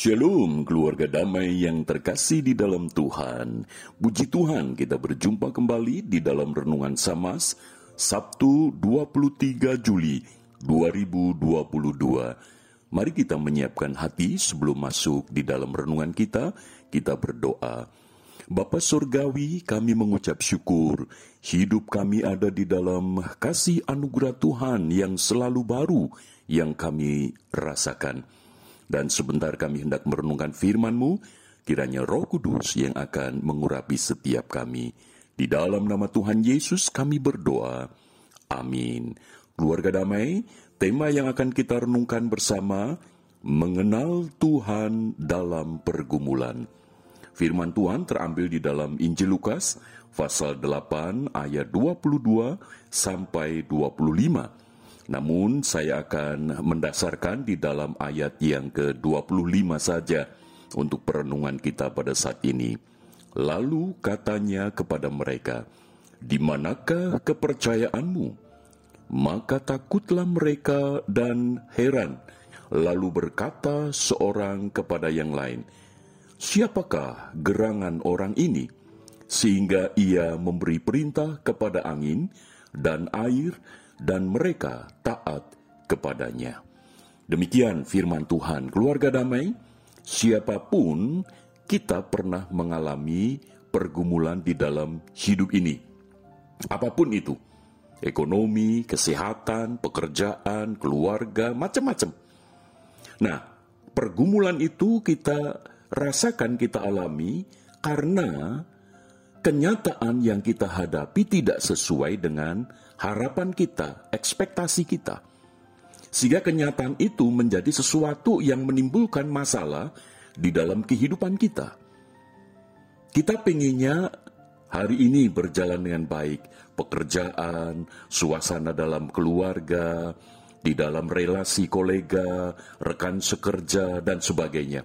Shalom keluarga damai yang terkasih di dalam Tuhan. Puji Tuhan kita berjumpa kembali di dalam Renungan Samas Sabtu 23 Juli 2022. Mari kita menyiapkan hati sebelum masuk di dalam renungan kita, kita berdoa. Bapa Surgawi, kami mengucap syukur. Hidup kami ada di dalam kasih anugerah Tuhan yang selalu baru yang kami rasakan. Dan sebentar kami hendak merenungkan firman-Mu, kiranya roh kudus yang akan mengurapi setiap kami. Di dalam nama Tuhan Yesus kami berdoa. Amin. Keluarga damai, tema yang akan kita renungkan bersama, mengenal Tuhan dalam pergumulan. Firman Tuhan terambil di dalam Injil Lukas, pasal 8 ayat 22 sampai 25. Namun saya akan mendasarkan di dalam ayat yang ke-25 saja untuk perenungan kita pada saat ini. Lalu katanya kepada mereka, "Di manakah kepercayaanmu?" Maka takutlah mereka dan heran, lalu berkata seorang kepada yang lain, "Siapakah gerangan orang ini sehingga ia memberi perintah kepada angin dan air dan mereka taat kepadanya. Demikian firman Tuhan, keluarga damai, siapa pun kita pernah mengalami pergumulan di dalam hidup ini. Apa pun itu, ekonomi, kesehatan, pekerjaan, keluarga, macam-macam. Nah, pergumulan itu kita rasakan, kita alami karena kenyataan yang kita hadapi tidak sesuai dengan harapan kita, ekspektasi kita. Sehingga kenyataan itu menjadi sesuatu yang menimbulkan masalah di dalam kehidupan kita. Kita pengennya hari ini berjalan dengan baik, pekerjaan, suasana dalam keluarga, di dalam relasi kolega, rekan sekerja, dan sebagainya.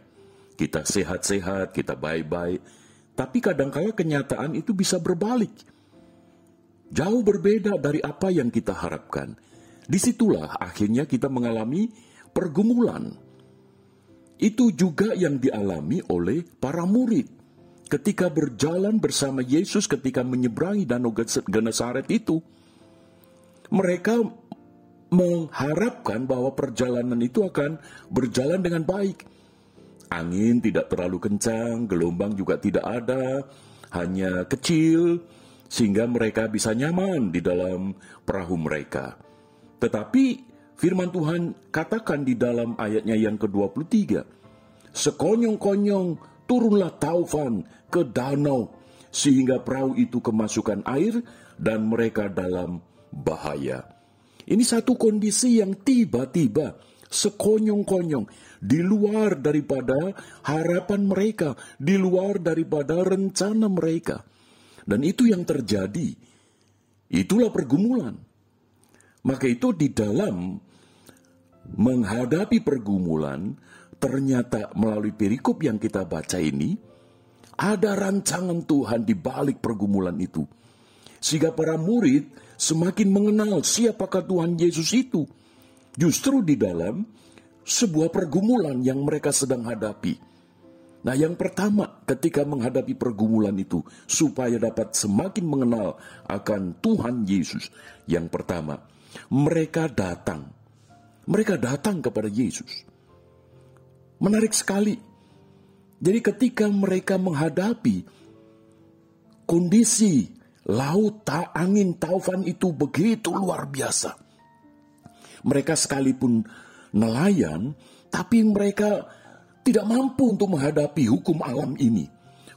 Kita sehat-sehat, kita baik-baik, tapi kadangkala kenyataan itu bisa berbalik. Jauh berbeda dari apa yang kita harapkan. Di situlah akhirnya kita mengalami pergumulan. Itu juga yang dialami oleh para murid. Ketika berjalan bersama Yesus ketika menyeberangi Danau Genesaret itu, mereka mengharapkan bahwa perjalanan itu akan berjalan dengan baik Angin tidak terlalu kencang, gelombang juga tidak ada, hanya kecil, sehingga mereka bisa nyaman di dalam perahu mereka. Tetapi firman Tuhan katakan di dalam ayatnya yang ke-23, sekonyong-konyong turunlah taufan ke danau, sehingga perahu itu kemasukan air dan mereka dalam bahaya. Ini satu kondisi yang tiba-tiba sekonyong-konyong, di luar daripada harapan mereka, di luar daripada rencana mereka. Dan itu yang terjadi. Itulah pergumulan. Maka itu di dalam menghadapi pergumulan, ternyata melalui perikop yang kita baca ini, ada rancangan Tuhan di balik pergumulan itu. Sehingga para murid semakin mengenal siapakah Tuhan Yesus itu justru di dalam sebuah pergumulan yang mereka sedang hadapi. Nah, yang pertama, ketika menghadapi pergumulan itu, supaya dapat semakin mengenal akan Tuhan Yesus, yang pertama, mereka datang. Mereka datang kepada Yesus. Menarik sekali. Jadi, ketika mereka menghadapi kondisi laut, tak angin, taufan itu begitu luar biasa mereka sekalipun nelayan, tapi mereka tidak mampu untuk menghadapi hukum alam ini.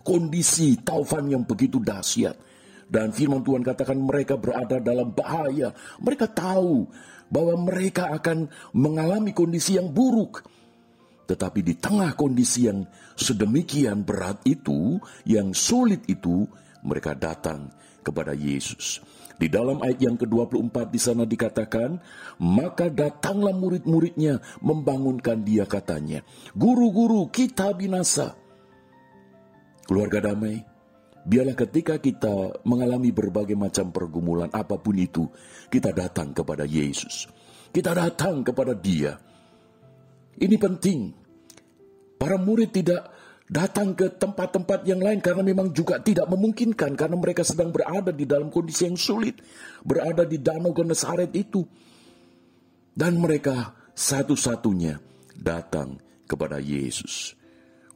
Kondisi taufan yang begitu dahsyat. Dan firman Tuhan katakan mereka berada dalam bahaya. Mereka tahu bahwa mereka akan mengalami kondisi yang buruk. Tetapi di tengah kondisi yang sedemikian berat itu, yang sulit itu, mereka datang kepada Yesus. Di dalam ayat yang ke-24 di sana dikatakan, maka datanglah murid-muridnya membangunkan dia katanya, guru-guru kita binasa. Keluarga damai, biarlah ketika kita mengalami berbagai macam pergumulan apa pun itu, kita datang kepada Yesus. Kita datang kepada dia. Ini penting. Para murid tidak datang ke tempat-tempat yang lain karena memang juga tidak memungkinkan karena mereka sedang berada di dalam kondisi yang sulit, berada di danau Genesaret itu. Dan mereka satu-satunya datang kepada Yesus.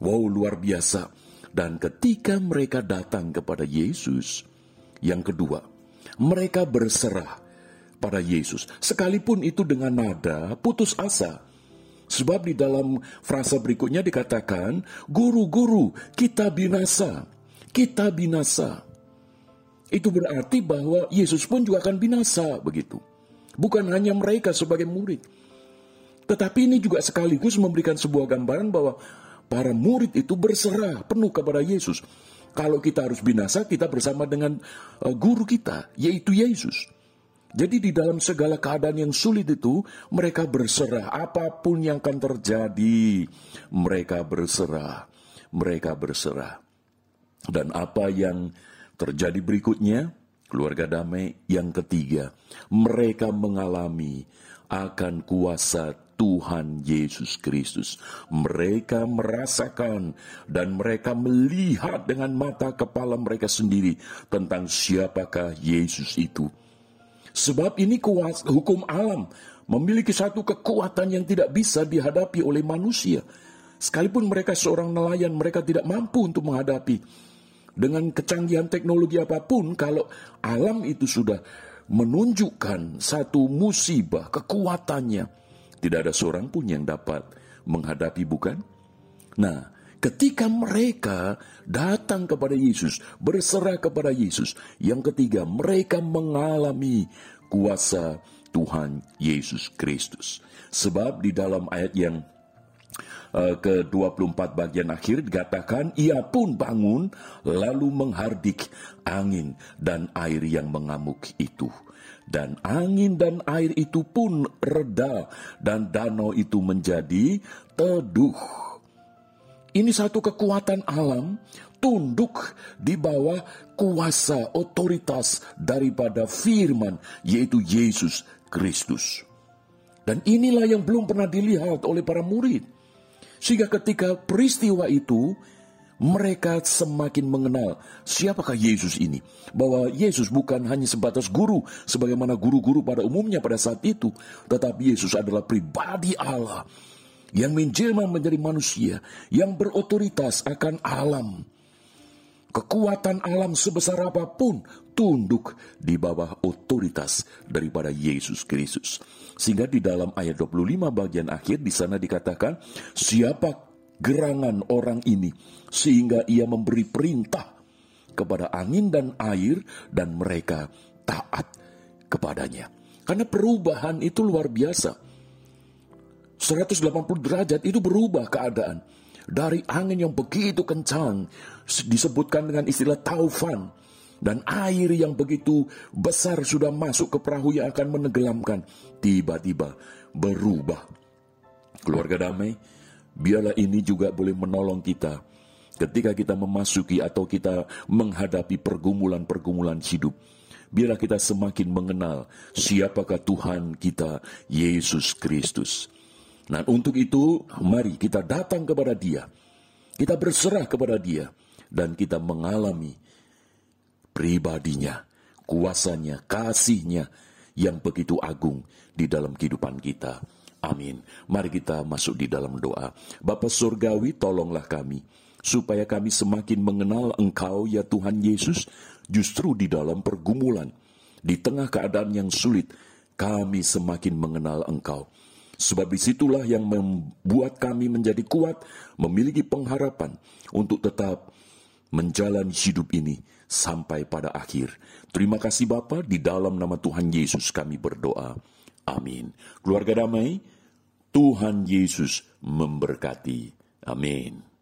Wow, luar biasa. Dan ketika mereka datang kepada Yesus, yang kedua, mereka berserah pada Yesus, sekalipun itu dengan nada putus asa Sebab di dalam frasa berikutnya dikatakan, guru-guru kita binasa, kita binasa. Itu berarti bahwa Yesus pun juga akan binasa begitu. Bukan hanya mereka sebagai murid. Tetapi ini juga sekaligus memberikan sebuah gambaran bahwa para murid itu berserah penuh kepada Yesus. Kalau kita harus binasa, kita bersama dengan uh, guru kita, yaitu Yesus. Jadi di dalam segala keadaan yang sulit itu, mereka berserah. Apa pun yang akan terjadi, mereka berserah. Mereka berserah. Dan apa yang terjadi berikutnya, keluarga damai yang ketiga, mereka mengalami akan kuasa Tuhan Yesus Kristus. Mereka merasakan dan mereka melihat dengan mata kepala mereka sendiri tentang siapakah Yesus itu Sebab ini kuas, hukum alam memiliki satu kekuatan yang tidak bisa dihadapi oleh manusia. Sekalipun mereka seorang nelayan, mereka tidak mampu untuk menghadapi. Dengan kecanggihan teknologi apa pun, kalau alam itu sudah menunjukkan satu musibah, kekuatannya, tidak ada seorang pun yang dapat menghadapi, bukan? Nah, Ketika mereka datang kepada Yesus, berserah kepada Yesus. Yang ketiga, mereka mengalami kuasa Tuhan Yesus Kristus. Sebab di dalam ayat yang uh, ke-24 bagian akhir dikatakan, ia pun bangun lalu menghardik angin dan air yang mengamuk itu. Dan angin dan air itu pun reda dan danau itu menjadi teduh ini satu kekuatan alam tunduk di bawah kuasa otoritas daripada firman yaitu Yesus Kristus. Dan inilah yang belum pernah dilihat oleh para murid. Sehingga ketika peristiwa itu mereka semakin mengenal siapakah Yesus ini. Bahwa Yesus bukan hanya sebatas guru, sebagaimana guru-guru pada umumnya pada saat itu. Tetapi Yesus adalah pribadi Allah yang menjelma menjadi manusia, yang berotoritas akan alam. Kekuatan alam sebesar apa pun tunduk di bawah otoritas daripada Yesus Kristus. Sehingga di dalam ayat 25 bagian akhir di sana dikatakan, siapa gerangan orang ini sehingga ia memberi perintah kepada angin dan air dan mereka taat kepadanya. Karena perubahan itu luar biasa 180 derajat itu berubah keadaan. Dari angin yang begitu kencang, disebutkan dengan istilah taufan, dan air yang begitu besar sudah masuk ke perahu yang akan menenggelamkan, tiba-tiba berubah. Keluarga damai, biarlah ini juga boleh menolong kita ketika kita memasuki atau kita menghadapi pergumulan-pergumulan hidup. Biarlah kita semakin mengenal siapakah Tuhan kita, Yesus Kristus. Nah, untuk itu, mari kita datang kepada Dia. Kita berserah kepada Dia dan kita mengalami pribadinya, kuasanya, kasihnya yang begitu agung di dalam kehidupan kita. Amin. Mari kita masuk di dalam doa. Bapa Surgawi, tolonglah kami, supaya kami semakin mengenal Engkau, ya Tuhan Yesus, justru di dalam pergumulan. Di tengah keadaan yang sulit, kami semakin mengenal Engkau. Sebab di situlah yang membuat kami menjadi kuat, memiliki pengharapan untuk tetap menjalani hidup ini sampai pada akhir. Terima kasih Bapa di dalam nama Tuhan Yesus kami berdoa. Amin. Keluarga damai, Tuhan Yesus memberkati. Amin.